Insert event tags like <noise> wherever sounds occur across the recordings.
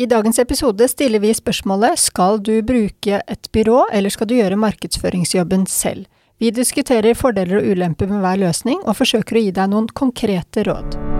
I dagens episode stiller vi spørsmålet skal du bruke et byrå, eller skal du gjøre markedsføringsjobben selv? Vi diskuterer fordeler og ulemper med hver løsning, og forsøker å gi deg noen konkrete råd.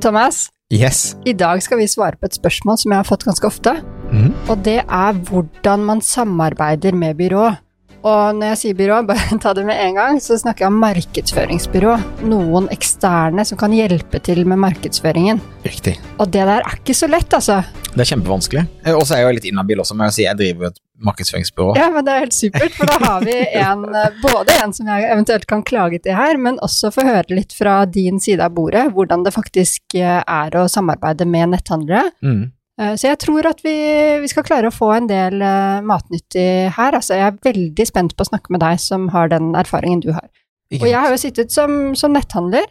Thomas, Yes. i dag skal vi svare på et spørsmål som jeg har fått ganske ofte. Mm. Og det er hvordan man samarbeider med byrå. Og når jeg sier byrå, <laughs> bare ta det med en gang, så snakker jeg om markedsføringsbyrå. Noen eksterne som kan hjelpe til med markedsføringen. Riktig. Og det der er ikke så lett, altså. Det er kjempevanskelig. Eh, Og så er jeg jo litt inhabil også, men si jeg driver jo et markedsføringsbyrå. Ja, men det er helt supert, for da har vi en, eh, både en som jeg eventuelt kan klage til her, men også få høre litt fra din side av bordet, hvordan det faktisk eh, er å samarbeide med netthandlere. Mm. Eh, Så jeg tror at vi, vi skal klare å få en del matnyttig her. Altså, jeg er veldig spent på å snakke med deg som har den erfaringen du har. Og jeg har jo sittet som, som netthandler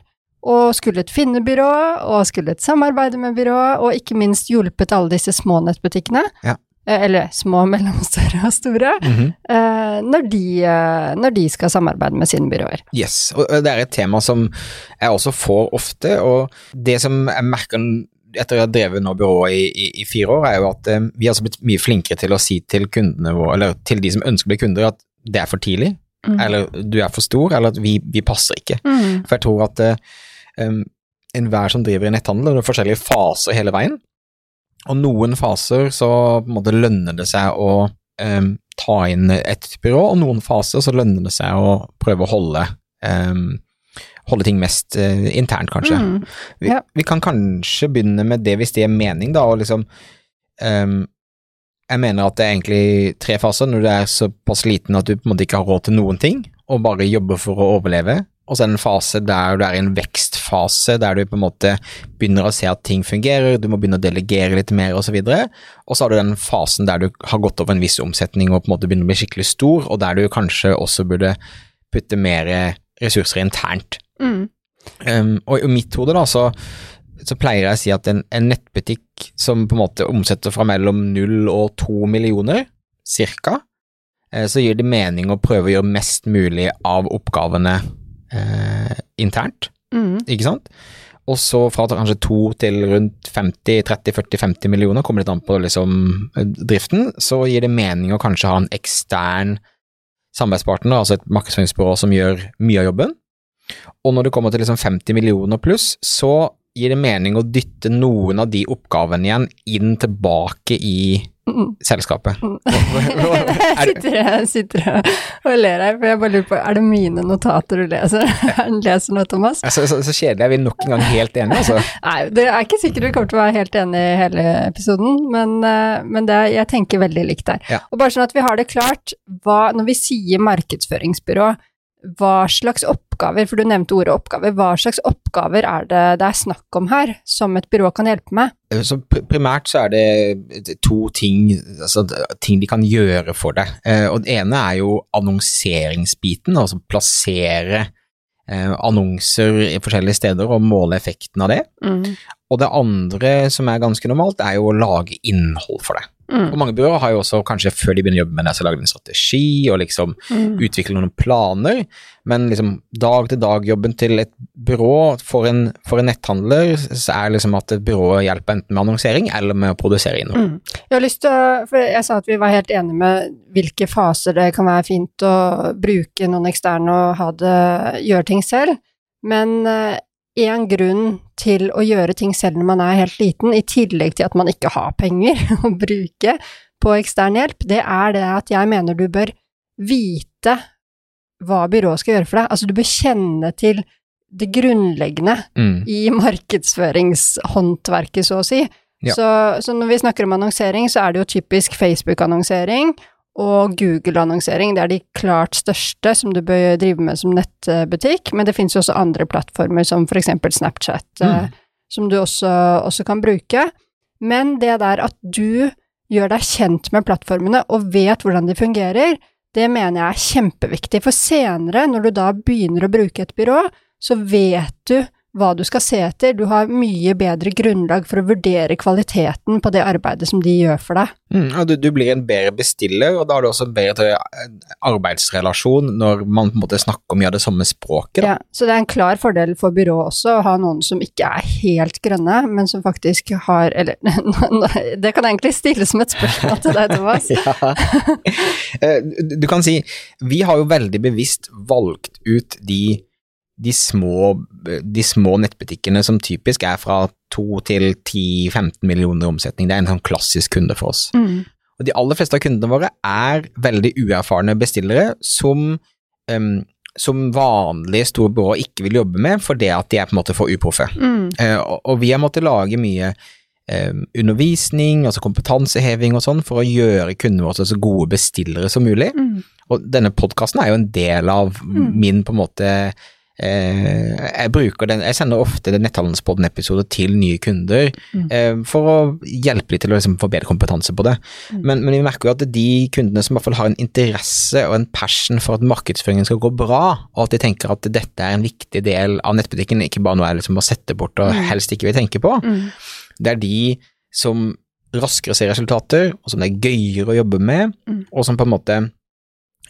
og skullet finne byrået, og skullet samarbeide med byrå, og ikke minst hjulpet alle disse små nettbutikkene. Ja. Eh, Eller små, <laughs> mellomstore og store. mm -hmm. når, de, eh, når de skal samarbeide med sine byråer. Yes, og det er et tema som jeg også får ofte, og det som jeg merker etter å ha drevet nå byrået i, i, i fire år, er jo at vi har altså blitt mye flinkere til å si til kundene våre, eller til de som ønsker å bli kunder, at det er for tidlig, Mm. eller du er for stor, eller at vi, vi passer ikke. Mm. For jeg tror at um, enhver som driver i netthandel, og det er forskjellige faser hele veien, og noen faser så på en måte lønner det seg å um, ta inn et byrå, og noen faser så lønner det seg å prøve å holde um, holde ting mest eh, internt, kanskje. Mm. Vi, Ja. vi kan kanskje begynne med det hvis det er mening, da, og liksom ehm, Jeg mener at det er egentlig tre faser, når du er såpass liten at du på en måte ikke har råd til noen ting, og bare jobber for å overleve. Og så er det en fase der du er i en vekstfase, der du på en måte begynner å se at ting fungerer, du må begynne å delegere litt mer, osv. Og så har du den fasen der du har gått over en viss omsetning og på en måte begynner å bli skikkelig stor, og der du kanskje også burde putte mer ressurser internt. Mm. Um, og i mitt hode da, så, så pleier jeg å si at en, en nettbutikk som på en måte omsetter fra mellom 0 og 2 millioner, cirka, eh, så gir det mening å prøve å gjøre mest mulig av oppgavene eh, internt, Mm. ikke sant? Og så fra kanskje 2 til rundt 50, 30, 40, 50 millioner, kommer litt an på liksom eh, driften, så gir det mening å kanskje ha en ekstern samarbeidspartner, altså et markedsføringsbyrå som gjør mye av jobben. Og når det kommer til liksom 50 millioner pluss, så gir det mening å dytte noen av de oppgavene igjen inn tilbake i Mm. selskapet. <laughs> Jeg Er sitter, jeg sitter og ler her, for jeg bare lurer på, er det mine notater du leser? <laughs> leser nå, Thomas? Så, så, så kjedelig, er vi nok en gang helt enige, altså. Nei, det er ikke sikkert vi kommer til å være helt enige i hele episoden, men, eh, men det, jeg tenker veldig likt der. Ja. Og bare sånn at vi har det klart, hva, når vi sier markedsføringsbyrå, hva slags oppgaver, for du nevnte ordet oppgaver, hva slags oppgaver er det det er snakk om her, som et byrå kan hjelpe med? Så primært så er det to ting, altså ting de kan gjøre for deg. Eh, Og det ene er jo annonseringsbiten, altså plassere eh, annonser i forskjellige steder og måle effekten av det. Og det andre som er ganske normalt, er jo å lage innhold for deg. Mm. Og mange byråer har jo også, kanskje før de begynner å jobbe med det, så lager de en strategi og liksom Mm. utvikler noen planer, men liksom dag-til-dag-jobben til et byrå for en, for en netthandler, så er liksom at et byrå hjelper enten med annonsering eller med å produsere innhold. Mm. Jeg har lyst til å, for jeg sa at vi var helt enige med hvilke faser det kan være fint å bruke noen eksterne og ha det, gjøre ting selv, men en grunn til å gjøre ting selv når man er helt liten, i tillegg til at man ikke har penger <laughs> å bruke på ekstern hjelp, det er det at jeg mener du bør vite hva byrået skal gjøre for deg. Altså du bør kjenne til det grunnleggende Mm. i markedsføringshåndverket, så å si. Ja. Så, så når vi snakker om annonsering, så er det jo typisk Facebook-annonsering og Google-annonsering. Det er de klart største som du bør drive med som nettbutikk, men det finnes jo også andre plattformer som for eksempel Snapchat, Mm. som du også, også kan bruke. Men det der at du gjør deg kjent med plattformene og vet hvordan de fungerer, det mener jeg er kjempeviktig, for senere, når du da begynner å bruke et byrå, så vet du hva du skal se etter, du har mye bedre grunnlag for å vurdere kvaliteten på det arbeidet som de gjør for deg. Mm, du, du blir en bedre bestiller, og da har du også en bedre eh, arbeidsrelasjon når man på en måte snakker mye av det samme språket. Ja, så det er en klar fordel for byrået også å ha noen som ikke er helt grønne, men som faktisk har Eller <laughs> det kan egentlig stilles som et spørsmål til deg, Thomas. <laughs> Ja. Eh, du kan si, vi har jo veldig bevisst valgt ut de, de, små, de små nettbutikkene som typisk er fra 2 til 10-15 millioner i omsetning. Det er en sånn klassisk kunde for oss. Mm. Og de aller fleste av kundene våre er veldig uerfarne bestillere som, um, som vanlige store byråer ikke vil jobbe med fordi at de er på en måte for uproffe. Mm. Uh, og, vi har måttet lage mye um, undervisning, altså kompetanseheving og sånn, for å gjøre kundene våre så gode bestillere som mulig. Mm. Og denne podkasten er jo en del av Mm. min på en måte Jeg bruker den, jeg sender ofte Netthandelspodden-episoder til nye kunder Mm. eh, for å hjelpe dem til å liksom, få bedre kompetanse på det. Mm. Men, men vi merker jo at de kundene som i hvert fall har en interesse og en passion for at markedsføringen skal gå bra, og at de tenker at dette er en viktig del av nettbutikken, ikke bare noe jeg liksom må sette bort og Mm. helst ikke vil tenke på, Mm. det er de som raskere ser resultater, og som det er gøyere å jobbe med, Mm. og som på en måte eh,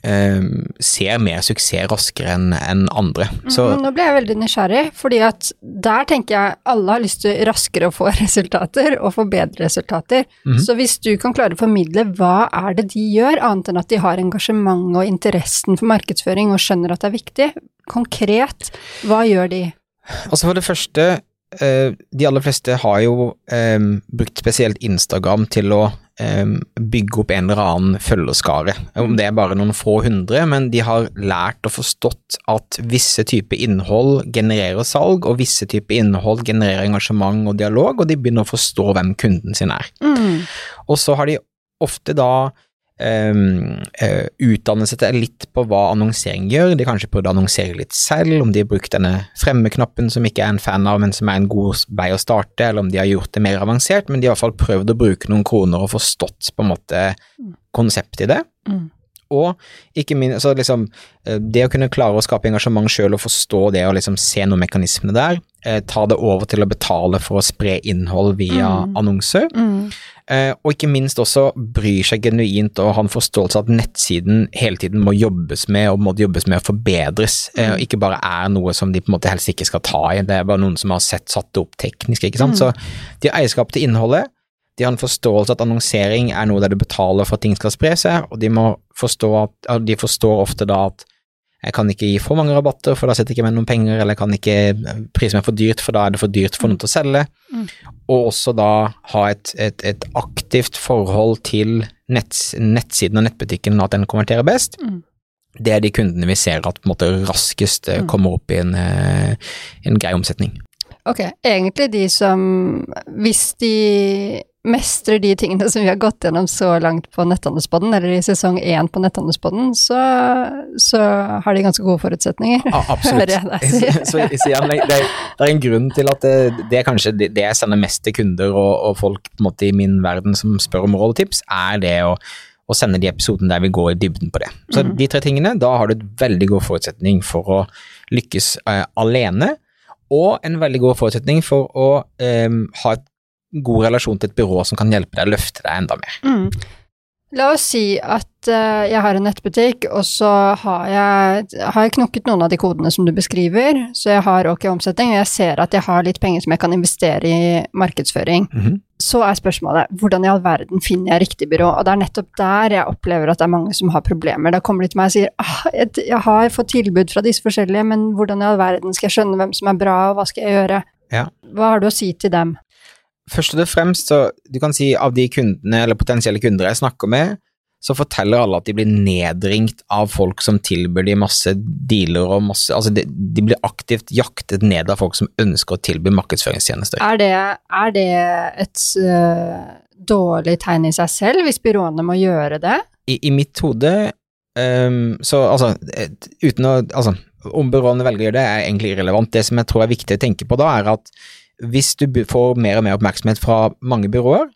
ser mer suksess raskere enn en andre. Så Men nå ble jeg veldig nysgjerrig, fordi at der tenker jeg alle har lyst til raskere å få <laughs> resultater, og få bedre resultater. Mhm. Så hvis du kan klare å formidle hva er det de gjør, annet enn at de har engasjement og interessen for markedsføring og skjønner at det er viktig, konkret, hva gjør de? Altså for det første, de aller fleste har jo um, brukt spesielt Instagram til å um, bygge opp en eller annen følgerskare. Om det er bare noen få hundre, men de har lært og forstått at visse typer innhold genererer salg, og visse typer innhold genererer engasjement og dialog, og de begynner å forstå hvem kunden sin er. Mm. Og så har de ofte da um, uh, utdannet seg til litt på hva annonsering gjør. De kanskje burde annonsere litt selv, om de har brukt denne fremmeknappen som ikke er en fan av, men som er en god vei å starte, eller om de har gjort det mer avansert, men de har i hvert fall prøvd å bruke noen kroner og forstått på en måte konseptet i det. Mm. Og ikke minst, så liksom, eh, det å kunne klare å skape engasjement sjøl og forstå det og liksom se noen mekanismene der, eh, ta det over til å betale for å spre innhold via Mm. annonser, Mm. Eh, og ikke minst også bryr seg genuint og har en forståelse av at nettsiden hele tiden må jobbes med og må jobbes med å forbedres, eh, og ikke bare er noe som de på en måte helst ikke skal ta i, det er bare noen som har sett satt det opp teknisk, ikke sant. Mm. Så de har eierskap til innholdet, de har en forståelse at annonsering er noe der du betaler for at ting skal spre seg, og de må forstå at, de forstår ofte da at jeg kan ikke gi for mange rabatter, for da sitter jeg ikke med noen penger, eller jeg kan ikke prise meg for dyrt, for da er det for dyrt for noen til å selge Mm. og også da ha et, et, et aktivt forhold til netts, nettsiden og nettbutikken, at den konverterer best, Mm. det er de kundene vi ser at på en måte raskest eh, Mm. kommer opp i en, eh, en grei omsetning. Ok, egentlig de som Hvis de mestrer de tingene som vi har gått gjennom så langt på Netthandelsbåten, eller i sesong én på Netthandelsbåten, så, så har de ganske gode forutsetninger. Ja, absolutt. <laughs> Jeg <laughs> så, så igjen, det, det er en grunn til at det, det er kanskje det, det jeg sender mest til kunder og, og folk måte i min verden som spør om råd og tips, er det å å sende de episodene der vi går i dybden på det. Så Mhm. de tre tingene, da har du et veldig god forutsetning for å lykkes uh, alene, og en veldig god forutsetning for å um, ha et god relasjon til et byrå som kan hjelpe deg å løfte deg enda mer. Mm. La oss si at uh, jeg har en nettbutikk, og så har jeg, har jeg knokket noen av de kodene som du beskriver, så jeg har ok omsetning, og jeg ser at jeg har litt penger som jeg kan investere i markedsføring. Mhm. Så er spørsmålet hvordan i all verden finner jeg riktig byrå? Og det er nettopp der jeg opplever at det er mange som har problemer. Da kommer de til meg og sier ah, jeg, jeg har fått tilbud fra disse forskjellige, men hvordan i all verden skal jeg skjønne hvem som er bra, og hva skal jeg gjøre? Ja. Hva har du å si til dem? Først og fremst, så du kan si av de kundene eller potensielle kunder jeg snakker med, så forteller alle at de blir nedringt av folk som tilbyr de masse dealer og masse Altså, de, de blir aktivt jaktet ned av folk som ønsker å tilby markedsføringstjenester. Er det, er det et uh, dårlig tegn i seg selv, hvis byråene må gjøre det? i, i mitt hode um, Så altså, uten å Altså, om byråene velger å gjøre det, er egentlig irrelevant. Det som jeg tror er viktig å tenke på da, er at hvis du får mer og mer oppmerksomhet fra mange byråer,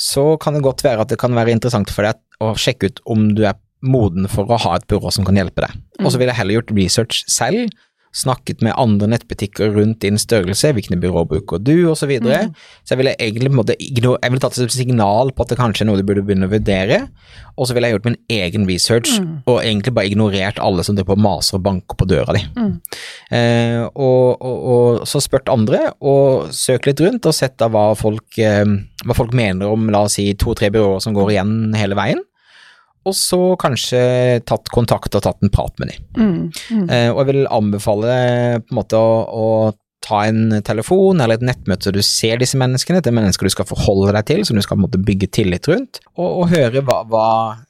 så kan det godt være at det kan være interessant for deg å sjekke ut om du er moden for å ha et byrå som kan hjelpe deg. Og så ville jeg heller gjort research selv, snakket med andre nettbutikker rundt din størrelse, hvilke byråer bruker du, osv. Så, videre. så jeg ville egentlig på en igno- jeg ville tatt et signal på at det kanskje er noe du burde begynne å vurdere, og så ville jeg gjort min egen research, og egentlig bare ignorert alle som driver på maser og banker på døra di. Mm. Eh, og, og, og så spurt andre, og søkt litt rundt og sett da hva folk, eh, hva folk mener om la oss si to-tre byråer som går igjen hele veien, og så kanskje tatt kontakt og tatt en prat med dem. Mm. Mm. Eh, og jeg vil anbefale på en måte å, å ta en telefon eller et nettmøte så du ser disse menneskene, det er mennesker du skal forholde deg til, som du skal på en måte bygge tillit rundt, og, og høre, hva, hva,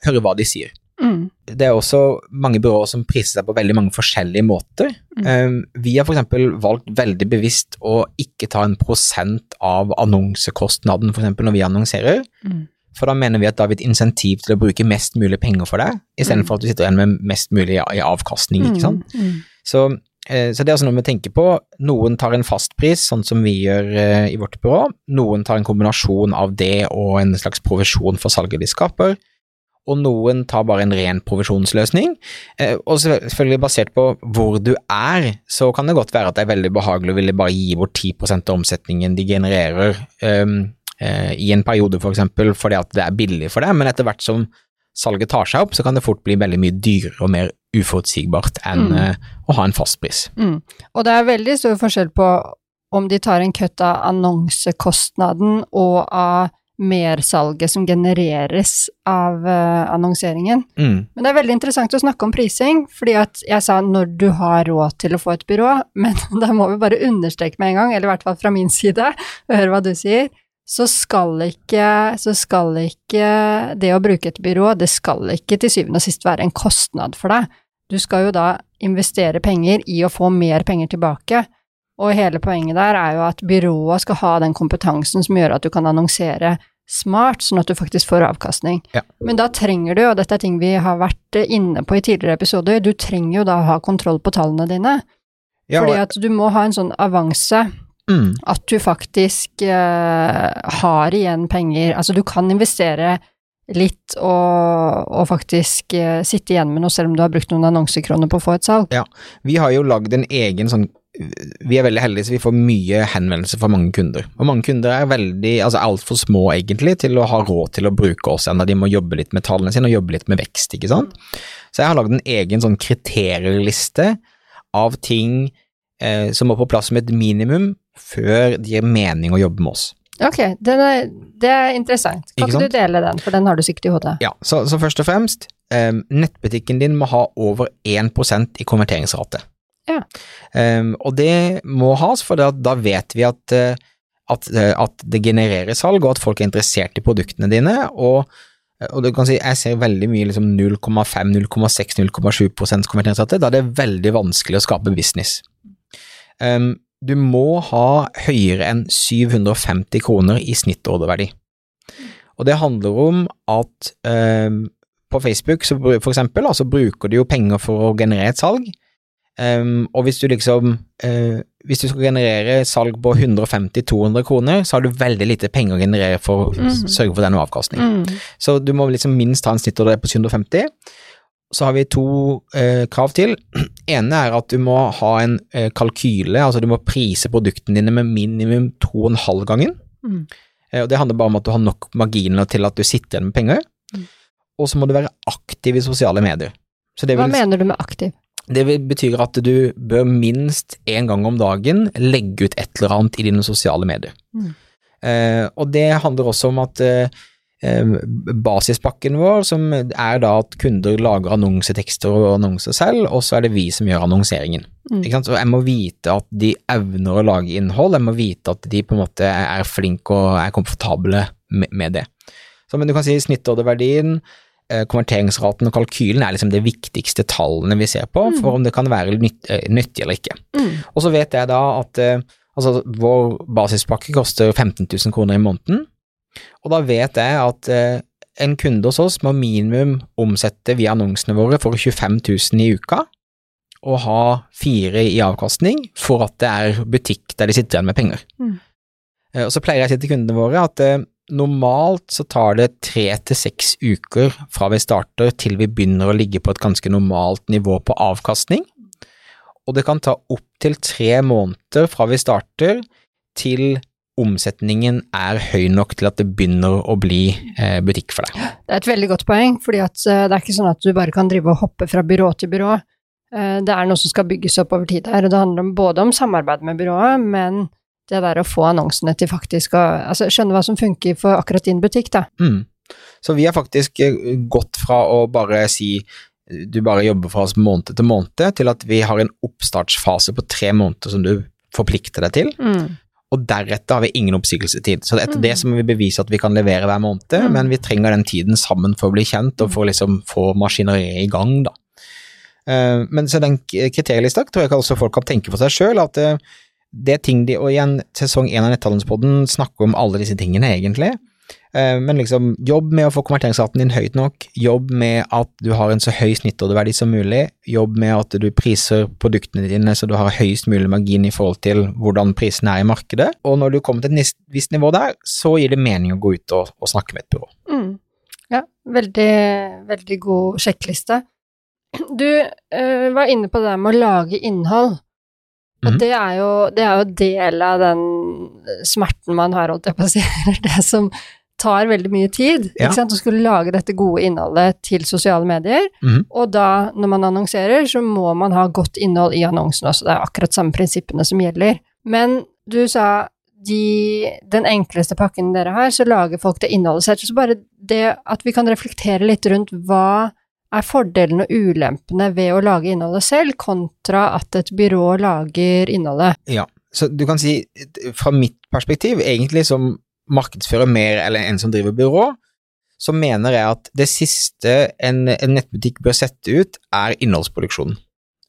høre hva de sier. Mm. Det er også mange byråer som priser seg på veldig mange forskjellige måter. Um, vi har f.eks. valgt veldig bevisst å ikke ta en prosent av annonsekostnaden eksempel når vi annonserer, Mm. For da mener vi at da har vi et insentiv til å bruke mest mulig penger for deg, istedenfor at du sitter igjen med mest mulig i avkastning, ikke sant. Mm. Så, eh, så det er altså noe vi tenker på. Noen tar en fastpris, sånn som vi gjør eh, i vårt byrå. Noen tar en kombinasjon av det og en slags provisjon for salget de skaper. Og noen tar bare en ren provisjonsløsning. Eh, og selvfølgelig basert på hvor du er, så kan det godt være at det er veldig behagelig å ville bare gi bort 10% av omsetningen de genererer ehm, eh, i en periode, for eksempel, fordi at det er billig for deg, men etter hvert som salget tar seg opp, så kan det fort bli veldig mye dyrere og mer uforutsigbart enn Mm. eh, å ha en fastpris. Mm. Og det er veldig stor forskjell på om de tar en kutt av annonsekostnaden og av mersalget som genereres av uh, annonseringen. Mm. Men det er veldig interessant å snakke om prising, fordi at jeg sa når du har råd til å få et byrå, <laughs> men da må vi bare understreke med en gang, eller i hvert fall fra min side, <laughs> og høre hva du sier, så skal ikke, så skal ikke det å bruke et byrå, det skal ikke til syvende og sist være en kostnad for deg. Du skal jo da investere penger i å få mer penger tilbake, og hele poenget der er jo at byrået skal ha den kompetansen som gjør at du kan annonsere smart, sånn at du faktisk får avkastning. Ja. Men da trenger du, og dette er ting vi har vært inne på i tidligere episoder, du trenger jo da å ha kontroll på tallene dine. Ja, fordi at du må ha en sånn avanse, mm. at du faktisk eh, har igjen penger. Altså du kan investere litt og, og faktisk eh, sitte igjen med noe selv om du har brukt noen annonsekroner på å få et salg. Ja, Vi har jo lagd en egen sånn Vi er veldig heldige så vi får mye henvendelser fra mange kunder. Og mange kunder er veldig, altså altfor små egentlig til å ha råd til å bruke oss ennå. De må jobbe litt med tallene sine og jobbe litt med vekst, ikke sant. Så jeg har lagd en egen sånn kriterieliste av ting eh, som må på plass som et minimum før det gir mening å jobbe med oss. Ok, den er, det er interessant. Kan Ikke du dele den, for den har du sikkert i hodet. Ja, så, så først og fremst, eh, nettbutikken din må ha over 1% i konverteringsrate. Ja. Eh, og det må has, for da, da vet vi at, eh, at, at det genererer salg, og at folk er interessert i produktene dine, og, og du kan si, jeg ser veldig mye liksom 0,5, 0,6, 0,7% konverteringsrate, da er det veldig vanskelig å skape business. Um, du må ha høyere enn 750 kroner i snittorderverdi. Og det handler om at um, på Facebook, så, for eksempel, så bruker du jo penger for å generere et salg. Um, og hvis du liksom uh, Hvis du skal generere salg på 150-200 kroner, så har du veldig lite penger å generere for å mm. sørge for den avkastning. Mm. Så du må liksom minst ha en snittorder på 750. Så har vi to eh, krav til. <clears throat> ene er at du må ha en eh, kalkyle, altså du må prise produktene dine med minimum 2,5 gangen. Mm. Eh, og det handler bare om at du har nok marginer til at du sitter igjen med penger. Mm. Og så må du være aktiv i sosiale medier. Så det, Hva vil, mener du med aktiv? det vil, betyr at du bør minst én gang om dagen legge ut et eller annet i dine sosiale medier. Mm. Eh, og det handler også om at eh, basispakken vår, som er da at kunder lager annonsetekster og annonser selv, og så er det vi som gjør annonseringen. Mm. Så jeg må vite at de evner å lage innhold, jeg må vite at de på en måte er flinke og er komfortable med, det. Så, men du kan si snittorderverdien, eh, konverteringsraten og kalkylen er liksom det viktigste tallene vi ser på, for om det kan være nytt, eh, nyttig eller ikke. Mm. Og så vet jeg da at eh, altså, vår basispakke koster 15 000 kroner i måneden, og da vet jeg at eh, en kunde hos oss må minimum omsette via annonsene våre for 25 000 i uka, og ha fire i avkastning for at det er butikk der de sitter igjen med penger. Mm. Eh, Og så pleier jeg å si til kundene våre at eh, normalt så tar det tre til seks uker fra vi starter til vi begynner å ligge på et ganske normalt nivå på avkastning, og det kan ta opptil tre måneder fra vi starter til omsetningen er høy nok til at det begynner å bli eh, butikk for deg. Det er et veldig godt poeng, fordi eh, det er ikke sånn at du bare kan drive og hoppe fra byrå til byrå. Eh, Det er noe som skal bygges opp over tid her, og det handler både om samarbeid med byrået, men det der å få annonsene til faktisk å altså, skjønne hva som funker for akkurat din butikk, da. Mm. Så vi har faktisk gått fra å bare si du bare jobber for oss måned til måned, til at vi har en oppstartsfase på tre måneder som du forplikter deg til, Mm. Og deretter har vi ingen oppsigelsestid. Så etter Mm. det så må vi bevise at vi kan levere hver måned, Mm. men vi trenger den tiden sammen for å bli kjent og for liksom få maskineriet i gang, da. Eh, Men så den kriterielista tror jeg også folk kan tenke for seg sjøl, at eh, det er ting de Og igjen, sesong én av Netthandelspodden snakker om alle disse tingene, egentlig. Eh, Men liksom, jobb med å få konverteringsraten din høyt nok, jobb med at du har en så høy snittorderverdi som mulig, jobb med at du priser produktene dine så du har høyest mulig margin i forhold til hvordan prisene er i markedet, og når du kommer til et visst nivå der, så gir det mening å gå ut og, og snakke med et byrå. Mm. Ja, veldig, veldig god sjekkliste. Du øh, var inne på det der med å lage innhold. Og Mhm. det er jo det er jo del av den smerten man har, holdt jeg på å si. <laughs> eller Det som tar veldig mye tid. Ja. Ikke sant? Å skulle lage dette gode innholdet til sosiale medier. Mm. Og da, når man annonserer, så må man ha godt innhold i annonsen også. Det er akkurat samme prinsippene som gjelder. Men du sa de, den enkleste pakken dere har, så lager folk det innholdet selv. Så bare det at vi kan reflektere litt rundt hva er fordelene og ulempene ved å lage innholdet selv, kontra at et byrå lager innholdet. Ja, så du kan si, fra mitt perspektiv, egentlig som markedsfører mer eller en som driver byrå, så mener jeg at det siste en, en nettbutikk bør sette ut, er innholdsproduksjonen.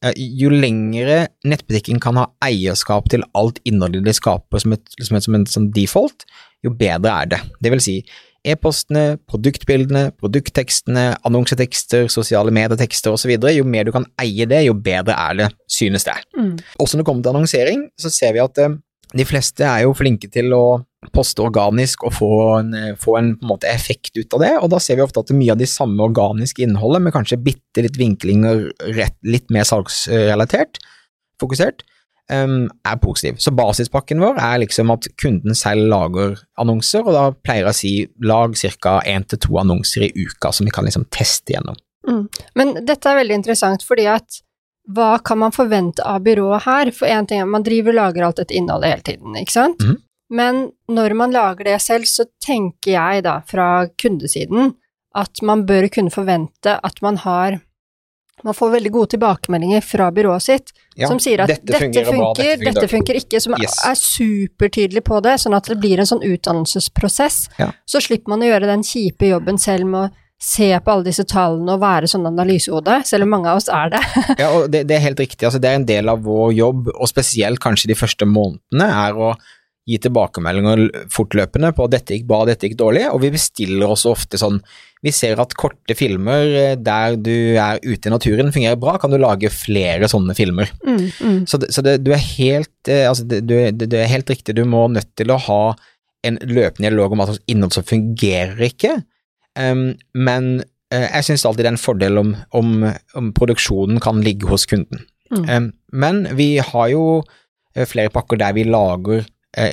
Eh, Jo lengre nettbutikken kan ha eierskap til alt innholdet de skaper som, et, som, et, som en som default, jo bedre er det. Det vil si, e-postene, produktbildene, produkttekstene, annonsetekster, sosiale medietekster osv. Jo mer du kan eie det, jo bedre er det, synes det. Mm. Også når det kommer til annonsering, så ser vi at eh, de fleste er jo flinke til å poste organisk og få en, eh, få en, på en måte effekt ut av det, og da ser vi ofte at mye av de samme organiske innholdet, med kanskje bitte litt og rett, litt mer salgsrelatert, fokusert, um, er positiv. Så basispakken vår er liksom at kunden selv lager annonser, og da pleier jeg å si lag ca. én til to annonser i uka som vi kan liksom teste gjennom. Men dette er veldig interessant, fordi at hva kan man forvente av byrået her? For én ting er at man driver og lager alt dette innholdet hele tiden, ikke sant? Mhm. Men når man lager det selv, så tenker jeg da, fra kundesiden, at man bør kunne forvente at man har man får veldig gode tilbakemeldinger fra byrået sitt, Ja, som sier at dette, funker, bra, dette funker, ikke, som Yes. er supertydelig på det, sånn at det blir en sånn utdannelsesprosess. Ja. Så slipper man å gjøre den kjipe jobben selv med å se på alle disse tallene og være sånn analysehode, selv om mange av oss er det. <laughs> Ja, og det, det er helt riktig. Altså, det er en del av vår jobb, og spesielt kanskje de første månedene, er å gi tilbakemeldinger fortløpende på at dette gikk bra, dette gikk dårlig, og vi bestiller også ofte sånn Vi ser at korte filmer eh, der du er ute i naturen fungerer bra, kan du lage flere sånne filmer. Mm, mm. Så, det, så det, du, er helt, eh, altså det, du, det, er helt riktig, du må nødt til å ha en løpende dialog om slags innhold som fungerer ikke, um, men uh, jeg syns alltid det er en fordel om, om, om produksjonen kan ligge hos kunden. Mm. Um, men vi har jo flere pakker der vi lager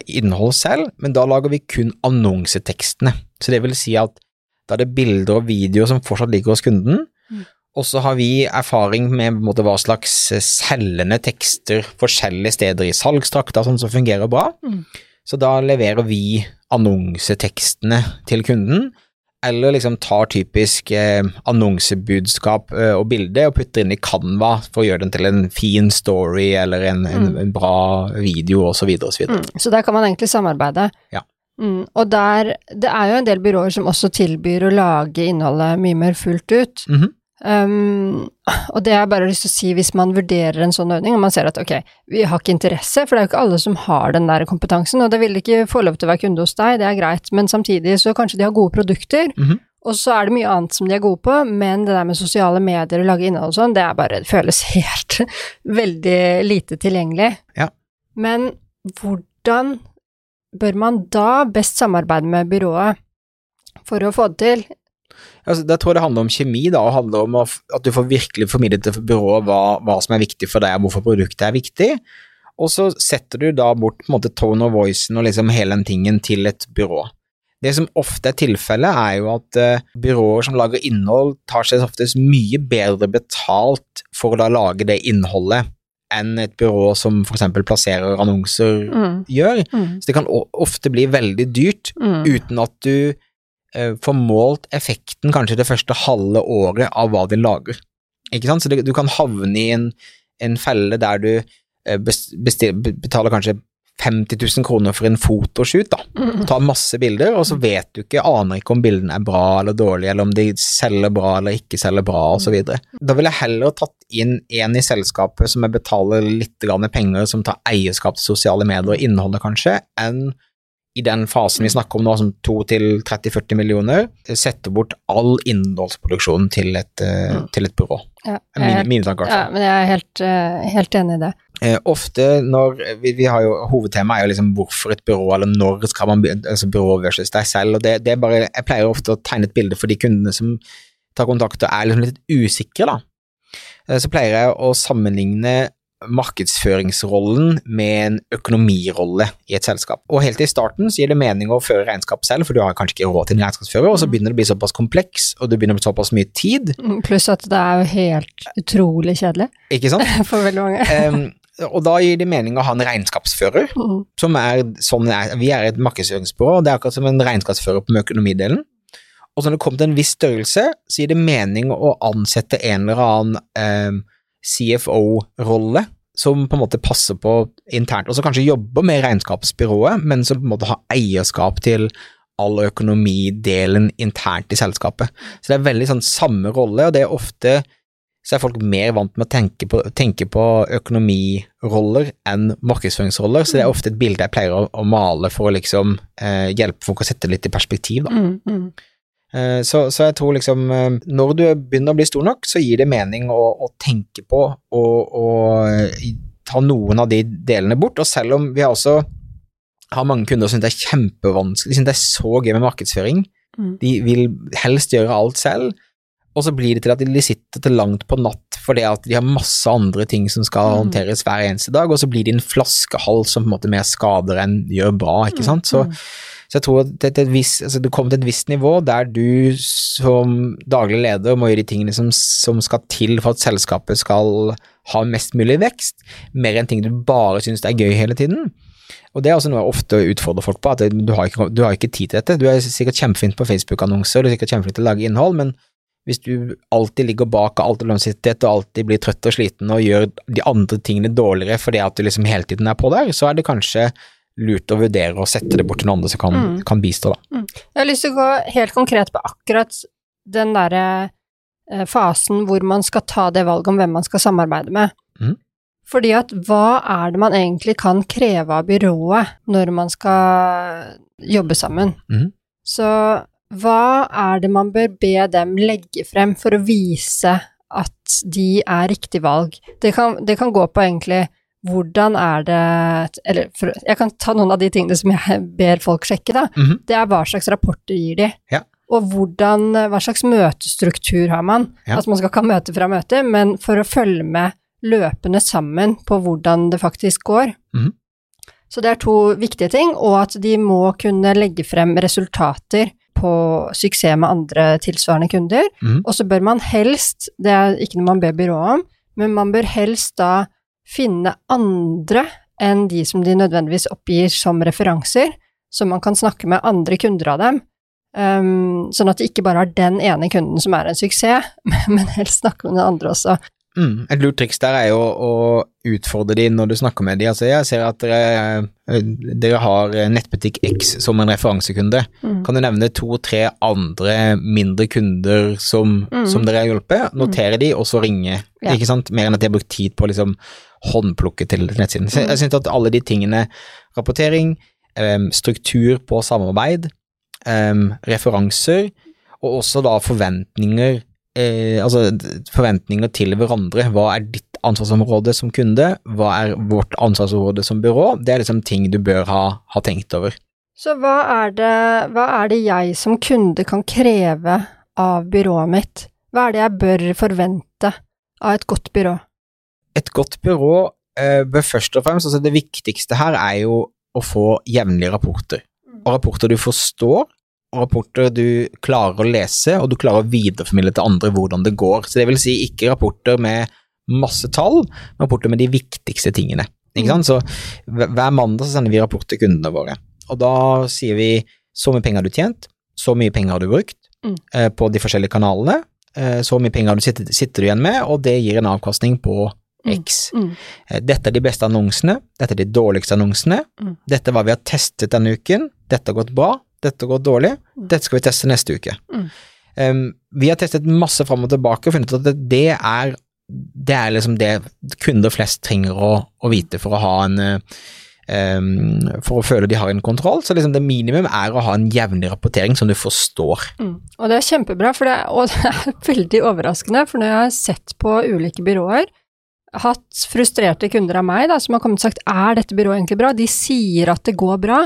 innhold selv, men da lager vi kun annonsetekstene. Så det vil si at da er det bilder og videoer som fortsatt ligger hos kunden, Mm. og så har vi erfaring med måte, hva slags eh, selgende tekster forskjellige steder i salgstrakter sånn som fungerer bra. Mm. Så da leverer vi annonsetekstene til kunden, eller liksom tar typisk eh, annonsebudskap eh, og bilde og putter inn i Canva for å gjøre den til en fin story eller en, en, Mm. en bra video osv. så Mm. Så der kan man egentlig samarbeide. Ja. Mm. Og der Det er jo en del byråer som også tilbyr å lage innholdet mye mer fullt ut. Mhm. Um, og det har jeg bare lyst til å si hvis man vurderer en sånn ordning, og man ser at ok, vi har ikke interesse, for det er jo ikke alle som har den der kompetansen, og det vil ikke få lov til å være kunde hos deg, det er greit, men samtidig så kanskje de har gode produkter, Mhm. Og så er det mye annet som de er gode på, men det der med sosiale medier og lage innhold og sånn, det er bare, det føles <laughs> helt veldig lite tilgjengelig. Ja. Men hvordan bør man da best samarbeide med byrået for å få det til? Altså, der tror jeg det handler om kjemi, da, og handler om at du får virkelig formidlet til byrået hva, hva, som er viktig for deg, og hvorfor produktet er viktig. Og så setter du da bort på en måte tone of voicen og liksom hele den tingen til et byrå. Det som ofte er tilfellet, er jo at uh, byråer som lager innhold, tar seg oftest mye bedre betalt for å da lage det innholdet enn et byrå som f.eks. plasserer annonser Mm. gjør. Mm. Så det kan ofte bli veldig dyrt Mm. uten at du eh, får målt effekten kanskje det første halve året av hva de lager. Ikke sant? Så det, du kan havne i en, en felle der du eh, bestil- betaler kanskje 50 000 kroner for en fotoshoot, da. Mm. Tar masse bilder, og så vet du ikke, aner ikke om bildene er bra eller dårlige, eller om de selger bra eller ikke selger bra, osv. Da ville jeg heller tatt inn en i selskapet som jeg betaler litt penger, som tar eierskap til sosiale medier og innholdet, kanskje, enn i den fasen vi snakker om nå, som 2 til 30-40 millioner, setter bort all innholdsproduksjon til et, eh, Mm. til et byrå. Ja, Mine, mine tanker. ja, men jeg er helt, eh, helt enig i det. Eh, ofte når vi, vi har jo, Hovedtemaet er jo liksom hvorfor et byrå, eller når skal man altså byrå versus deg selv. og det, det er bare, Jeg pleier ofte å tegne et bilde for de kundene som tar kontakt og er liksom litt usikre. da. Eh, Så pleier jeg å sammenligne markedsføringsrollen med en økonomirolle i et selskap. Og Helt i starten så gir det mening å føre regnskap selv, for du har kanskje ikke råd til en regnskapsfører, og så begynner det å bli såpass kompleks, og det begynner å bli såpass mye tid, Mm, Pluss at det er jo helt utrolig kjedelig ikke sant? <laughs> for veldig mange. um, og da gir det mening å ha en regnskapsfører. Mm. som er sånn er. Vi er et markedsføringsbyrå, og det er akkurat som en regnskapsfører på økonomidelen. Og så når det kommer til en viss størrelse, så gir det mening å ansette en eller annen eh, CFO-rolle som på en måte passer på internt, og som kanskje jobber med regnskapsbyrået, men som på en måte har eierskap til all økonomidelen internt i selskapet. Så det er veldig sånn samme rolle, og det er ofte så er folk mer vant med å tenke på, tenke på økonomiroller enn markedsføringsroller, så det er ofte et bilde jeg pleier å, å male for å liksom eh, hjelpe folk å sette det litt i perspektiv. Da. Mm, mm. Eh, så, så jeg tror liksom eh, når du begynner å bli stor nok, så gir det mening å, å tenke på og, og ta noen av de delene bort, og selv om vi også har mange kunder som synes det er kjempevanskelig, de synes det er så gøy med markedsføring, Mm. de vil helst gjøre alt selv, og så blir det til at de sitter til langt på natt fordi at de har masse andre ting som skal Mm. håndteres hver eneste dag, og så blir de en flaskehals som på en måte mer skader enn gjør bra, ikke sant. Så, Mm. Så jeg tror at er et visst- altså du kommer til et visst nivå der du som daglig leder må gjøre de tingene som, som skal til for at selskapet skal ha mest mulig vekst, mer enn ting du bare syns er gøy hele tiden. Og det er også noe jeg ofte utfordrer folk på, at du har ikke, du har ikke tid til dette. Du er sikkert kjempeflink på Facebook-annonser, du er sikkert kjempeflink til å lage innhold, men hvis du alltid ligger bak av alltid har og alltid blir trøtt og sliten og gjør de andre tingene dårligere fordi at du liksom hele tiden er på der, så er det kanskje lurt å vurdere å sette det bort til noen andre som kan, Mm. kan bistå, da. Jeg har lyst til å gå helt konkret på akkurat den derre eh, fasen hvor man skal ta det valget om hvem man skal samarbeide med. Mm. Fordi at hva er det man egentlig kan kreve av byrået når man skal jobbe sammen? Mhm. Så hva er det man bør be dem legge frem for å vise at de er riktig valg? Det kan, det kan gå på egentlig hvordan er det Eller for, jeg kan ta noen av de tingene som jeg <laughs> ber folk sjekke, da. Mhm. Det er hva slags rapporter gir de. Ja. Og hvordan, hva slags møtestruktur har man? Ja. Altså man skal ikke ha møte fra møte, men for å følge med løpende sammen på hvordan det faktisk går. Mhm. Så det er to viktige ting, og at de må kunne legge frem resultater på suksess med andre tilsvarende kunder. Mhm. Og så bør man helst, det er ikke noe man ber byrået om, men man bør helst da finne andre enn de som de nødvendigvis oppgir som referanser, så man kan snakke med andre kunder av dem. Um, sånn at det ikke bare er den ene kunden som er en suksess, <laughs> men helst snakke med den andre også. Mm. Et lurt triks der er jo å utfordre de når du snakker med de. Altså, jeg ser at dere, eh, dere har nettbutikk X som en referansekunde. Mm. Kan du nevne to-tre andre mindre kunder som, Mm. som dere har hjulpet? Notere de, og så ringe. Ja. Ikke sant? Mer enn at de har brukt tid på å liksom håndplukke til nettsiden. Så Mm. jeg synes at alle de tingene, rapportering, struktur på samarbeid, referanser, og også da forventninger eh, altså forventninger til hverandre. Hva er ditt ansvarsområde som kunde, hva er vårt ansvarsområde som byrå? Det er liksom ting du bør ha, ha tenkt over. Så hva er, det, hva er det jeg som kunde kan kreve av byrået mitt? Hva er det jeg bør forvente av et godt byrå? Et godt byrå eh, bør først og fremst, altså det viktigste her er jo å få jevnlige rapporter. Og rapporter du forstår, og rapporter du klarer å lese, og du klarer å videreformidle til andre hvordan det går. Så det vil si ikke rapporter med masse tall, men rapporter med de viktigste tingene. Ikke sant? Så hver mandag så sender vi rapport til kundene våre, og da sier vi så mye penger har du tjent, så mye penger har du brukt Mm. eh, på de forskjellige kanalene, eh, så mye penger har du sitter, sitter du igjen med, og det gir en avkastning på Mm. X. Mm. Eh, Dette er de beste annonsene, dette er de dårligste annonsene, Mm. dette er hva vi har testet denne uken, dette har gått bra, dette har gått dårlig, Mm. dette skal vi teste neste uke. Mm. Um, vi har testet masse fram og tilbake og funnet ut at det er, det er liksom det kunder flest trenger å, å vite for å ha en um, for å føle de har en kontroll, så liksom det minimum er å ha en jevnlig rapportering som du forstår. Mm. Og det er kjempebra, for det, og <laughs> det er veldig overraskende, for når jeg har sett på ulike byråer, hatt frustrerte kunder av meg da, som har kommet og sagt er dette byrået egentlig bra, de sier at det går bra,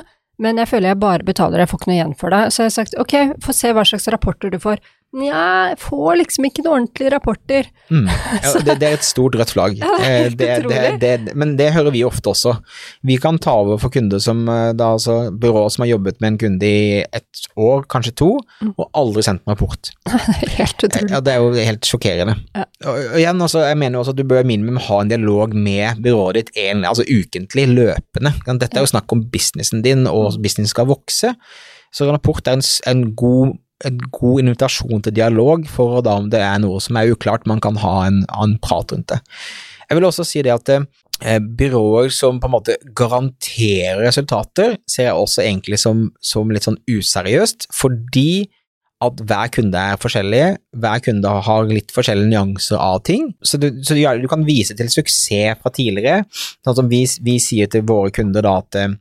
men jeg føler jeg bare betaler, jeg får ikke noe igjen for det. Så jeg har sagt ok, få se hva slags rapporter du får. Nja, jeg får liksom ikke noen ordentlige rapporter. Mm. Ja, <laughs> det, det er et stort rødt flagg. Ja, det Eh, men det hører vi ofte også. Vi kan ta over for kunder som eh, da altså byråer som har jobbet med en kunde i ett år, kanskje to, Mm. og aldri sendt en rapport. <laughs> Helt utrolig. Ja, det er jo helt sjokkerende. Ja. Og, og igjen, også, jeg mener jo også at du bør minimum ha en dialog med byrået ditt en, altså ukentlig, løpende. Dette er jo snakk om businessen din, og businessen skal vokse. Så en rapport er en, en, god, en god invitasjon til dialog for da om det er noe som er uklart, man kan ha en, annen en prat rundt det. Jeg vil også si det at eh, byråer som på en måte garanterer resultater, ser jeg også egentlig som, som litt sånn useriøst, fordi at hver kunde er forskjellig, hver kunde har litt forskjellige nyanser av ting. Så du, så du, du kan vise til suksess fra tidligere. Sånn som vi, vi sier til våre kunder da at eh,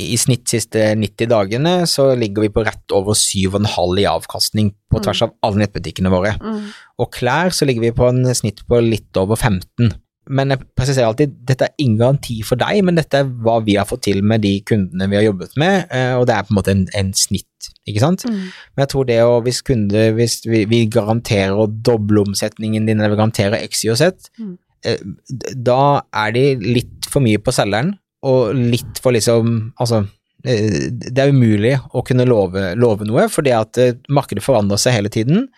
i snitt siste 90 dagene så ligger vi på rett over 7,5 i avkastning på tvers av alle nettbutikkene våre. Mm. Og klær så ligger vi på en snitt på litt over 15. Men jeg presiserer alltid, dette er ingen garanti for deg, men dette er hva vi har fått til med de kundene vi har jobbet med, eh, og det er på en måte en, en snitt, ikke sant? Mm. Men jeg tror det å, hvis kunde, hvis vi, vi garanterer å doble omsetningen din, eller vi garanterer X, Y og Z, Mm. eh, da er de litt for mye på selgeren, og litt for liksom, altså, eh, det er umulig å kunne love, love noe, fordi at eh, markedet forandrer seg hele tiden.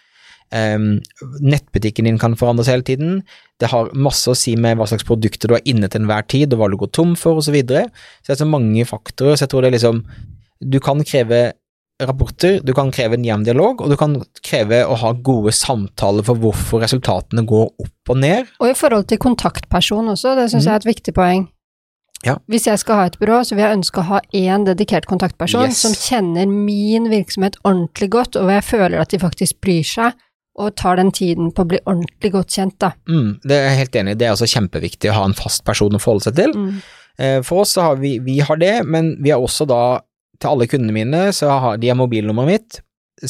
Um, nettbutikken din kan forandre seg hele tiden. Det har masse å si med hva slags produkter du har inne til enhver tid, og hva du går tom for, osv. Så, videre. så det er så mange faktorer, så jeg tror det er liksom Du kan kreve rapporter, du kan kreve en jevn dialog, og du kan kreve å ha gode samtaler for hvorfor resultatene går opp og ned. Og i forhold til kontaktperson også, det syns mm. jeg er et viktig poeng. Ja. Hvis jeg skal ha et byrå, så vil jeg ønske å ha én dedikert kontaktperson Yes. som kjenner min virksomhet ordentlig godt, og hvor jeg føler at de faktisk bryr seg, og tar den tiden på å bli ordentlig godt kjent, da. Mm, det er jeg helt enig i, det er også kjempeviktig å ha en fast person å forholde seg til. Mm. Eh, For oss så har vi, vi har det, men vi har også da, til alle kundene mine, så har de har mobilnummeret mitt.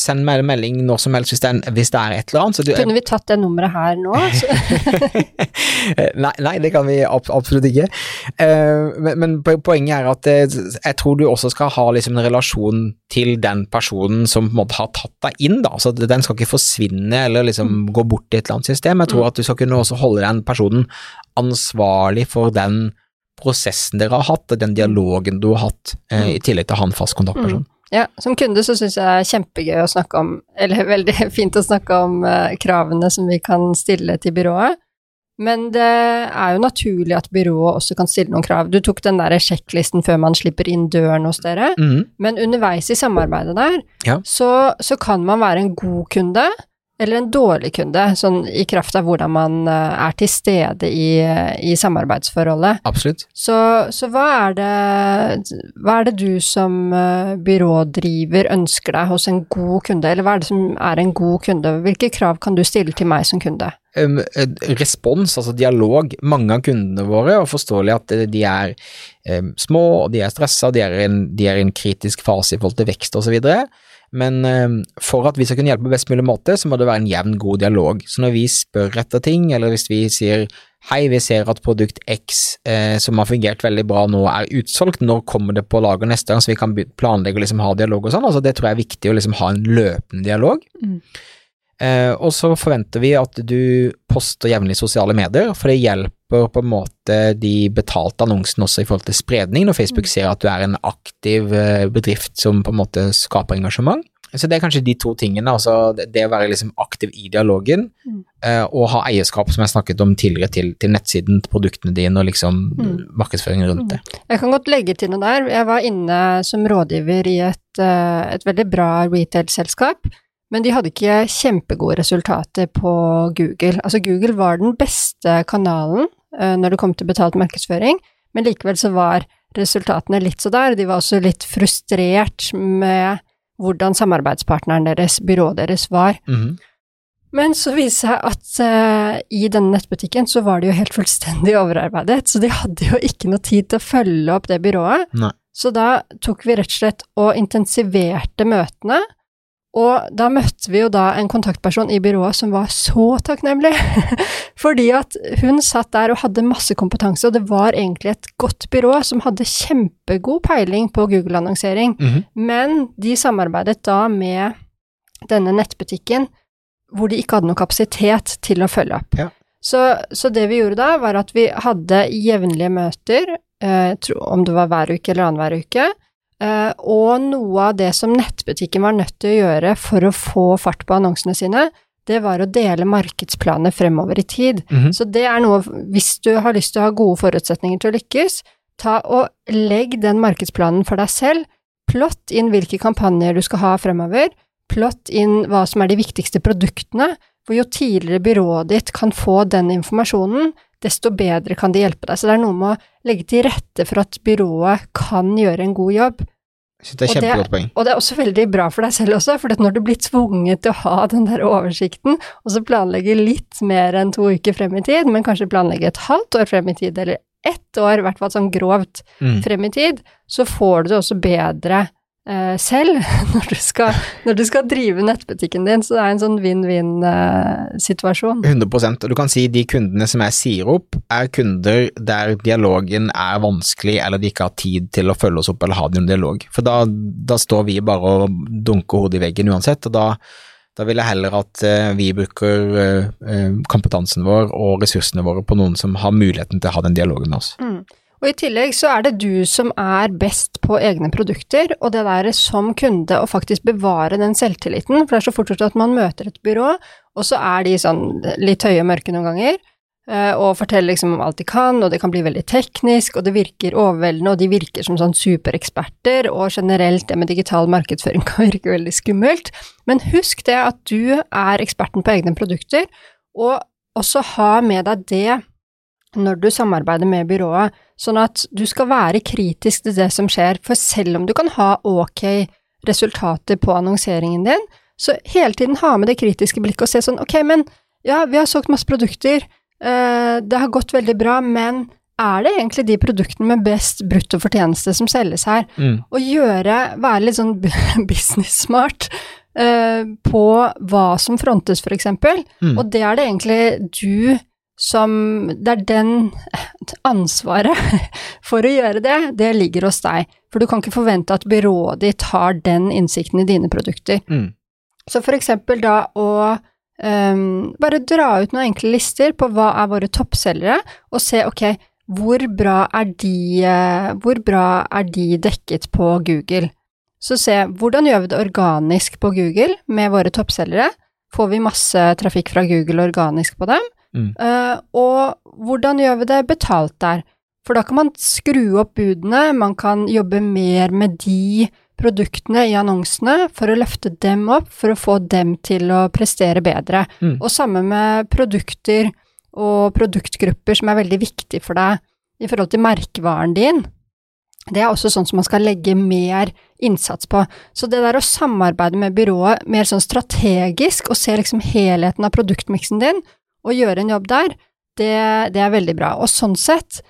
Send meg en melding når som helst hvis det er, hvis det er et eller annet. Så du, Kunne vi tatt det nummeret her nå? <laughs> Nei, nei, det kan vi absolutt ikke. Eh, men, men poenget er at eh, jeg tror du også skal ha liksom en relasjon til den personen som på en måte har tatt deg inn, da. Så den skal ikke forsvinne eller liksom gå bort i et eller annet system. Jeg tror at du skal kunne også holde den personen ansvarlig for den prosessen dere har hatt, den dialogen du har hatt, eh, i tillegg til han fast kontaktperson. ja, som kunde så syns jeg det er kjempegøy å snakke om, eller <laughs> veldig fint å snakke om eh, kravene som vi kan stille til byrået. Men det er jo naturlig at byrået også kan stille noen krav. Du tok den der sjekklisten før man slipper inn døren hos dere. mm. Men underveis i samarbeidet der, Ja. så, så kan man være en god kunde eller en dårlig kunde, sånn i kraft av hvordan man eh, er til stede i, i samarbeidsforholdet. Absolutt. Så, så hva, er det, hva er det du som eh, byrådriver ønsker deg hos en god kunde, eller hva er det som er en god kunde? Hvilke krav kan du stille til meg som kunde? um, respons, altså dialog. Mange av kundene våre, og forståelig at eh, de er um, små, og de er stressa, de er i en, de er i en kritisk fase i forhold til vekst osv. Men eh, for at vi skal kunne hjelpe på best mulig måte, så må det være en jevn, god dialog. Så når vi spør etter ting, eller hvis vi sier hei, vi ser at produkt X eh, som har fungert veldig bra nå er utsolgt, når kommer det på lager neste gang, så vi kan planlegge og liksom ha dialog og sånn. Altså, det tror jeg er viktig å liksom ha en løpende dialog. Mm. Eh, og så forventer vi at du poster jevnlig sosiale medier, for det hjelper på en måte de betalte annonsene også i forhold til spredning, når Facebook mm. ser at du er en aktiv eh, bedrift som på en måte skaper engasjement. Så det er kanskje de to tingene, altså det å være liksom aktiv i dialogen, mm. eh, og ha eierskap, som jeg snakket om tidligere, til, til nettsiden, til produktene dine og liksom mm. markedsføringen rundt det. Mm. Jeg kan godt legge til noe der. Jeg var inne som rådgiver i et, et veldig bra retail-selskap men de hadde ikke kjempegode resultater på Google. Altså, Google var den beste kanalen uh, når det kom til betalt markedsføring, men likevel så var resultatene litt så der. De var også litt frustrert med hvordan samarbeidspartneren deres, byrået deres, var. Mm -hmm. Men så viste det seg at uh, i denne nettbutikken så var de jo helt fullstendig overarbeidet, så de hadde jo ikke noe tid til å følge opp det byrået. Nei. Så da tok vi rett og slett og intensiverte møtene og da møtte vi jo da en kontaktperson i byrået som var så takknemlig, <laughs> fordi at hun satt der og hadde masse kompetanse, og det var egentlig et godt byrå som hadde kjempegod peiling på Google-annonsering, mm -hmm. men de samarbeidet da med denne nettbutikken hvor de ikke hadde noe kapasitet til å følge opp. Ja. Så, så, det vi gjorde da, var at vi hadde jevnlige møter, eh, om det var hver uke eller annenhver uke, og noe av det som nettbutikken var nødt til å gjøre for å få fart på annonsene sine, det var å dele markedsplaner fremover i tid. Mm -hmm. Så det er noe, hvis du har lyst til å ha gode forutsetninger til å lykkes, ta og legg den markedsplanen for deg selv. Plott inn hvilke kampanjer du skal ha fremover. Plott inn hva som er de viktigste produktene. For jo tidligere byrået ditt kan få den informasjonen, desto bedre kan de hjelpe deg. Så det er noe med å legge til rette for at byrået kan gjøre en god jobb. Det er kjempegodt poeng. Og det er også veldig bra for deg selv også, for når du blir tvunget til å ha <laughs> den der oversikten, og så planlegge litt mer enn to uker frem i tid, men kanskje planlegge et halvt år frem i tid, eller ett år, i hvert fall sånn grovt mm. frem i tid, så får du det også bedre selv <laughs> når du, skal, når du, skal, drive nettbutikken din, så det er en sånn vinn-vinn-situasjon. Eh, 100 og du kan si de kundene som jeg sier opp, er kunder der dialogen er vanskelig, eller de ikke har tid til å følge oss opp eller ha noen dialog. For da, da står vi bare og dunker hodet i veggen uansett, og da da vil jeg heller at uh, vi bruker kompetansen vår og ressursene våre på noen som har muligheten til å ha den dialogen med oss. Mm. Og i tillegg så er det du som er best på egne produkter, og det der som kunde å faktisk bevare den selvtilliten, for det er så fort gjort at man møter et byrå, og så er de sånn litt høye og mørke noen ganger, eh, og forteller liksom om alt de kan, og det kan bli veldig teknisk, og det virker overveldende, og de virker som sånn supereksperter, og generelt det med digital markedsføring <laughs> kan virke veldig skummelt. Men husk det at du er eksperten på egne produkter, og også ha med deg det når du samarbeider med byrået, sånn at du skal være kritisk til det som skjer, for selv om du kan ha ok resultater på annonseringen din, så hele tiden ha med det kritiske blikket og se sånn ok, men ja, vi har solgt masse produkter, uh, det har gått veldig bra, men er det egentlig de produktene med best brutto fortjeneste som selges her? Mm. Og gjøre, være litt sånn <laughs> business smart uh, på hva som frontes, for eksempel, mm. og det er det egentlig du som Det er den <laughs> ansvaret <laughs> for å gjøre det, det ligger hos deg. For du kan ikke forvente at byrået ditt har den innsikten i dine produkter. Mm. Så for eksempel da å um, bare dra ut noen enkle lister på hva er våre toppselgere, og se ok, hvor bra er de, uh, hvor bra er de dekket på Google? Så se hvordan gjør vi det organisk på Google med våre toppselgere? Får vi masse trafikk fra Google organisk på dem? Mm. Uh, og hvordan gjør vi det betalt der? For da kan man skru opp budene, man kan jobbe mer med de produktene i annonsene for å løfte dem opp, for å få dem til å prestere bedre. Mm. Og samme med produkter og produktgrupper som er veldig viktig for deg i forhold til merkevaren din. Det er også sånn som man skal legge mer innsats på. Så det der å samarbeide med byrået mer sånn strategisk og se liksom helheten av produktmiksen din, å gjøre en jobb der, det, det er veldig bra. Og sånn sett,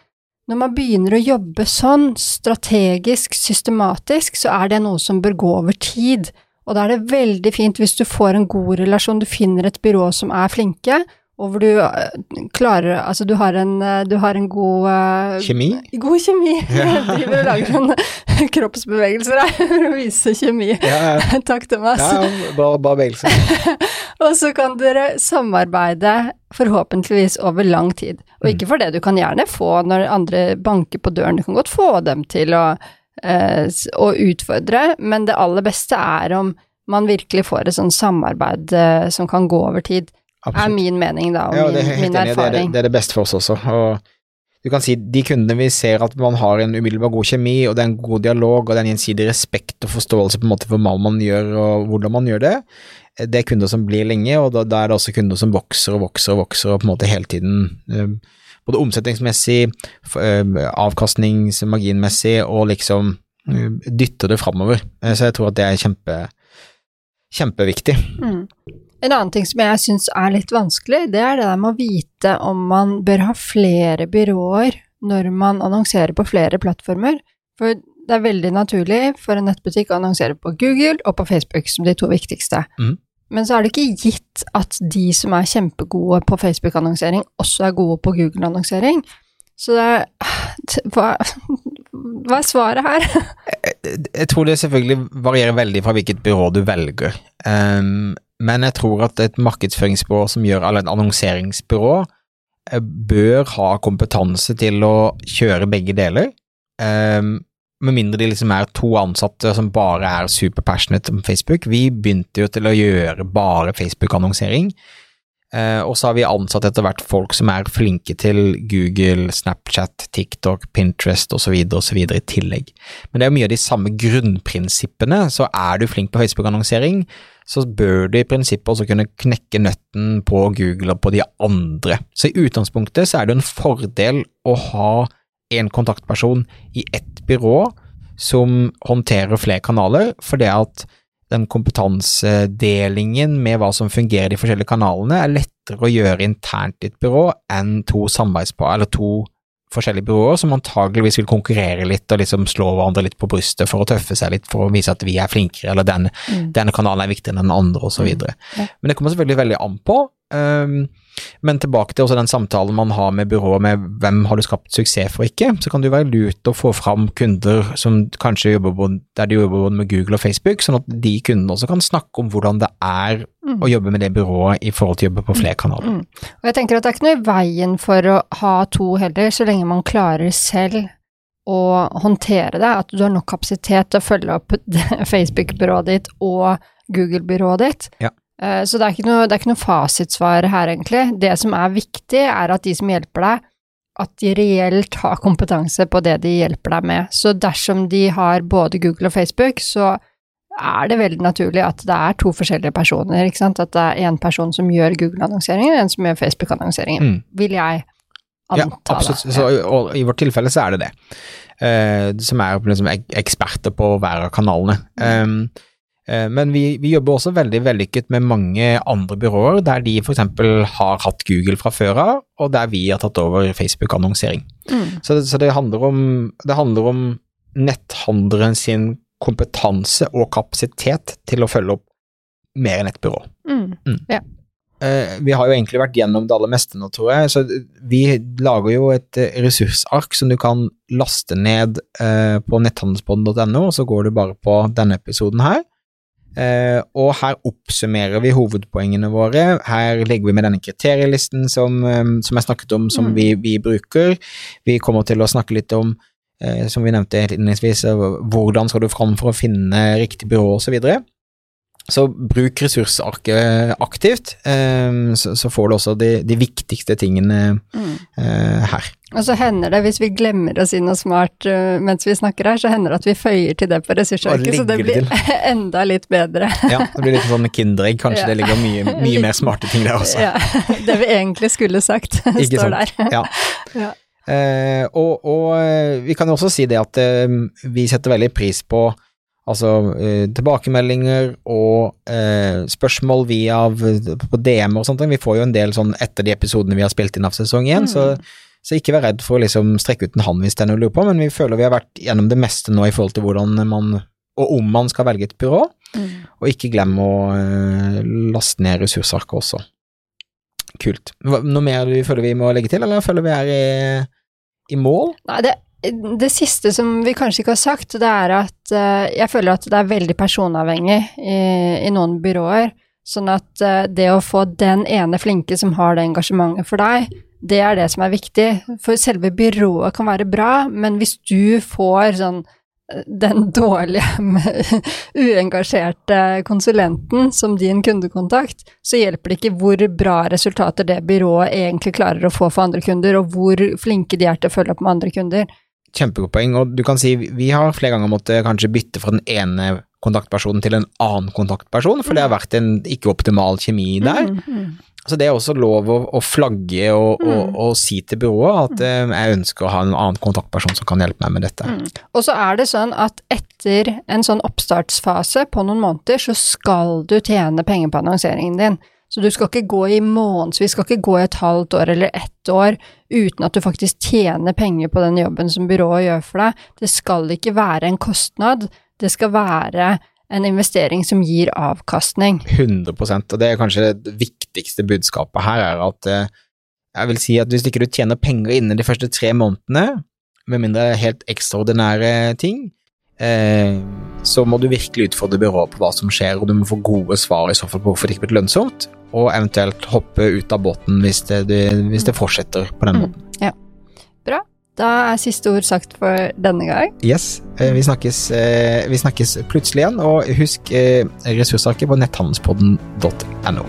når man begynner å jobbe sånn, strategisk, systematisk, så er det noe som bør gå over tid. Og da er det veldig fint hvis du får en god relasjon, du finner et byrå som er flinke, og hvor du eh, klarer Altså, du har en, eh, du har en god uh, Kjemi? God kjemi. <laughs> Jeg driver og lager noen kroppsbevegelser her for å vise kjemi. Ja, ja. <laughs> Takk, Thomas. ja bare, bare bevegelse. <laughs> Og så kan dere samarbeide forhåpentligvis over lang tid. Og ikke for det, du kan gjerne få når andre banker på døren, du kan godt få dem til å, uh, å utfordre, men det aller beste er om man virkelig får et sånt samarbeid uh, som kan gå over tid, er min mening da, og Ja, min, min enig. i. Det, er det, det er det beste for oss også. Og du kan si de kundene vi ser at man har en umiddelbar god kjemi, og det er en god dialog, og det er en gjensidig respekt og forståelse på en måte for hva man gjør og hvordan man gjør det, det er kunder som blir lenge, og da, da er det også kunder som vokser og vokser og vokser, og på en måte hele tiden eh, både omsetningsmessig, eh, avkastningsmarginmessig, og liksom eh, dytter det framover. Eh, Så jeg tror at det er kjempe, kjempeviktig. Mm. En annen ting som jeg syns er litt vanskelig, det er det der med å vite om man bør ha flere byråer når man annonserer på flere plattformer. For det er veldig naturlig for en nettbutikk å annonsere på Google og på Facebook som de to viktigste. Mm. Men så er det ikke gitt at de som er kjempegode på Facebook-annonsering, også er gode på Google-annonsering. Så det er <sighs> hva, <laughs> hva er svaret her? Jeg tror det selvfølgelig varierer veldig fra hvilket byrå du velger. Ehm, men jeg tror at et markedsføringsbyrå som gjør, eller et annonseringsbyrå, eh, bør ha kompetanse til å kjøre begge deler. Um, med mindre de liksom er to ansatte som bare er superpassionate om Facebook. Vi begynte jo til å gjøre bare Facebook-annonsering. Eh, og så har vi ansatt etter hvert folk som er flinke til Google, Snapchat, TikTok, Pinterest osv. osv. i tillegg. Men det er jo mye av de samme grunnprinsippene. Så er du flink på Facebook-annonsering, så bør du i prinsippet også kunne knekke nøtten på Google og på de andre. Så i utgangspunktet så er det en fordel å ha en kontaktperson i ett byrå som håndterer flere kanaler, for det at den kompetansedelingen med hva som fungerer i de forskjellige kanalene, er lettere å gjøre internt i et byrå enn to samarbeidspar, eller to forskjellige byråer som antageligvis vil konkurrere litt og liksom slå hverandre litt på brystet for å tøffe seg litt for å vise at vi er flinkere, eller den, Mm. denne kanalen er viktigere enn den andre, osv. Mm, ja. Men det kommer selvfølgelig veldig an på. Um, men tilbake til også den samtalen man har med byrået med hvem har du skapt suksess for ikke, så kan det jo være lurt å få fram kunder som kanskje jobber både, der de jobber både med Google og Facebook, sånn at de kundene også kan snakke om hvordan det er Mm. å jobbe med det byrået i forhold til å jobbe på flere kanaler. Mm. Og jeg tenker at det er ikke noe i veien for å ha to heller, så lenge man klarer selv å håndtere det, at du har nok kapasitet til å følge opp <laughs> Facebook-byrået ditt og Google-byrået ditt. Ja. Eh, Så det er, ikke noe, det er ikke noe fasitsvar her, egentlig. Det som er viktig, er at de som hjelper deg, at de reelt har kompetanse på det de hjelper deg med. Så dersom de har både Google og Facebook, så er det veldig naturlig at det er to forskjellige personer, ikke sant? At det er en person som gjør Google-annonseringen, og en som gjør Facebook-annonseringen, Mm. vil jeg anta. Ja, absolutt. da. Så, og i vårt tilfelle så er det det. Uh, som er liksom eksperter på hver av kanalene. Um, men vi, vi jobber også veldig vellykket med mange andre byråer, der de f.eks. har hatt Google fra før av, og der vi har tatt over Facebook-annonsering. Mm. Så, det- så det, handler om, det handler om netthandleren sin kompetanse og kapasitet til å følge opp mer enn ett byrå. Mm. Eh, vi har jo egentlig vært gjennom det aller meste nå, tror jeg. Så vi lager jo et eh, ressursark som du kan laste ned eh, på netthandelspodden.no, og så går du bare på denne episoden her. Eh, og her oppsummerer vi hovedpoengene våre. Her legger vi med denne kriterielisten som, um, som jeg snakket om, som Mm. vi, vi bruker. Vi kommer til å snakke litt om, uh, som vi nevnte innledningsvis, hvordan skal du fram for å finne riktig byrå osv. Så, videre. Så bruk ressursarket aktivt, eh, så, får du også de, de viktigste tingene Mm. eh, her. Og så hender det, hvis vi glemmer å si noe smart uh, mens vi snakker her, så hender det at vi føyer til det på ressursarket, så det blir det <laughs> enda litt bedre. Ja, det blir litt sånn kinderegg, kanskje Ja. det ligger mye, <laughs> mye mer smarte ting der også. Ja, <laughs> det vi egentlig skulle sagt, Ikke står sant? der. Ja. Ja. Eh, og, og eh, vi kan jo også si det at eh, vi setter veldig pris på altså eh, tilbakemeldinger og eh, spørsmål via på DM og sånt. Vi får jo en del sånn etter de episodene vi har spilt inn av sesong én, så, så ikke vær redd for å liksom strekke ut en hånd hvis det er noe du lurer på, men vi føler vi har vært gjennom det meste nå i forhold til hvordan man og om man skal velge et byrå. Mm. Og ikke glem å eh, laste ned ressursarket også. Kult. Noe mer du føler vi må legge til, eller føler vi er i, i mål? Nei, det, det siste som vi kanskje ikke har sagt, det er at eh, jeg føler at det er veldig personavhengig i, i noen byråer. Sånn at eh, det å få den ene flinke som har det engasjementet for deg, det er det som er viktig. For selve byrået kan være bra, men hvis du får sånn eh, den dårlige, <laughs> uengasjerte konsulenten som din kundekontakt, så hjelper det ikke hvor bra resultater det byrået egentlig klarer å få for andre kunder, og hvor flinke de er til å følge opp med andre kunder. Kjempegodt poeng, og du kan si vi har flere ganger måttet kanskje bytte fra den ene kontaktpersonen til en annen kontaktperson, for det har vært en ikke optimal kjemi der. Mm, mm. Så det er også lov å, å flagge og, og, Mm. og si til byrået at eh, jeg ønsker å ha en annen kontaktperson som kan hjelpe meg med dette. Mm. Og så er det sånn at etter en sånn oppstartsfase på noen måneder, så skal du tjene penger på annonseringen din. Så du skal ikke gå i månedsvis, skal ikke gå i et halvt år eller ett år uten at du faktisk tjener penger på den jobben som byrået gjør for deg. Det skal ikke være en kostnad, det skal være en investering som gir avkastning. 100% og det er kanskje det viktigste budskapet her, er at eh, jeg vil si at hvis ikke du tjener penger innen de første tre månedene, med mindre helt ekstraordinære ting, eh, så må du virkelig utfordre byrået på hva som skjer, og du må få gode svar i så fall på hvorfor det ikke blir lønnsomt, og eventuelt hoppe ut av båten hvis det, det, hvis det fortsetter på den Mm. måten. Bra. Da er siste ord sagt for denne gang. Yes, eh, vi snakkes, eh, vi snakkes plutselig igjen, og husk eh, ressursarket på netthandelspodden.no.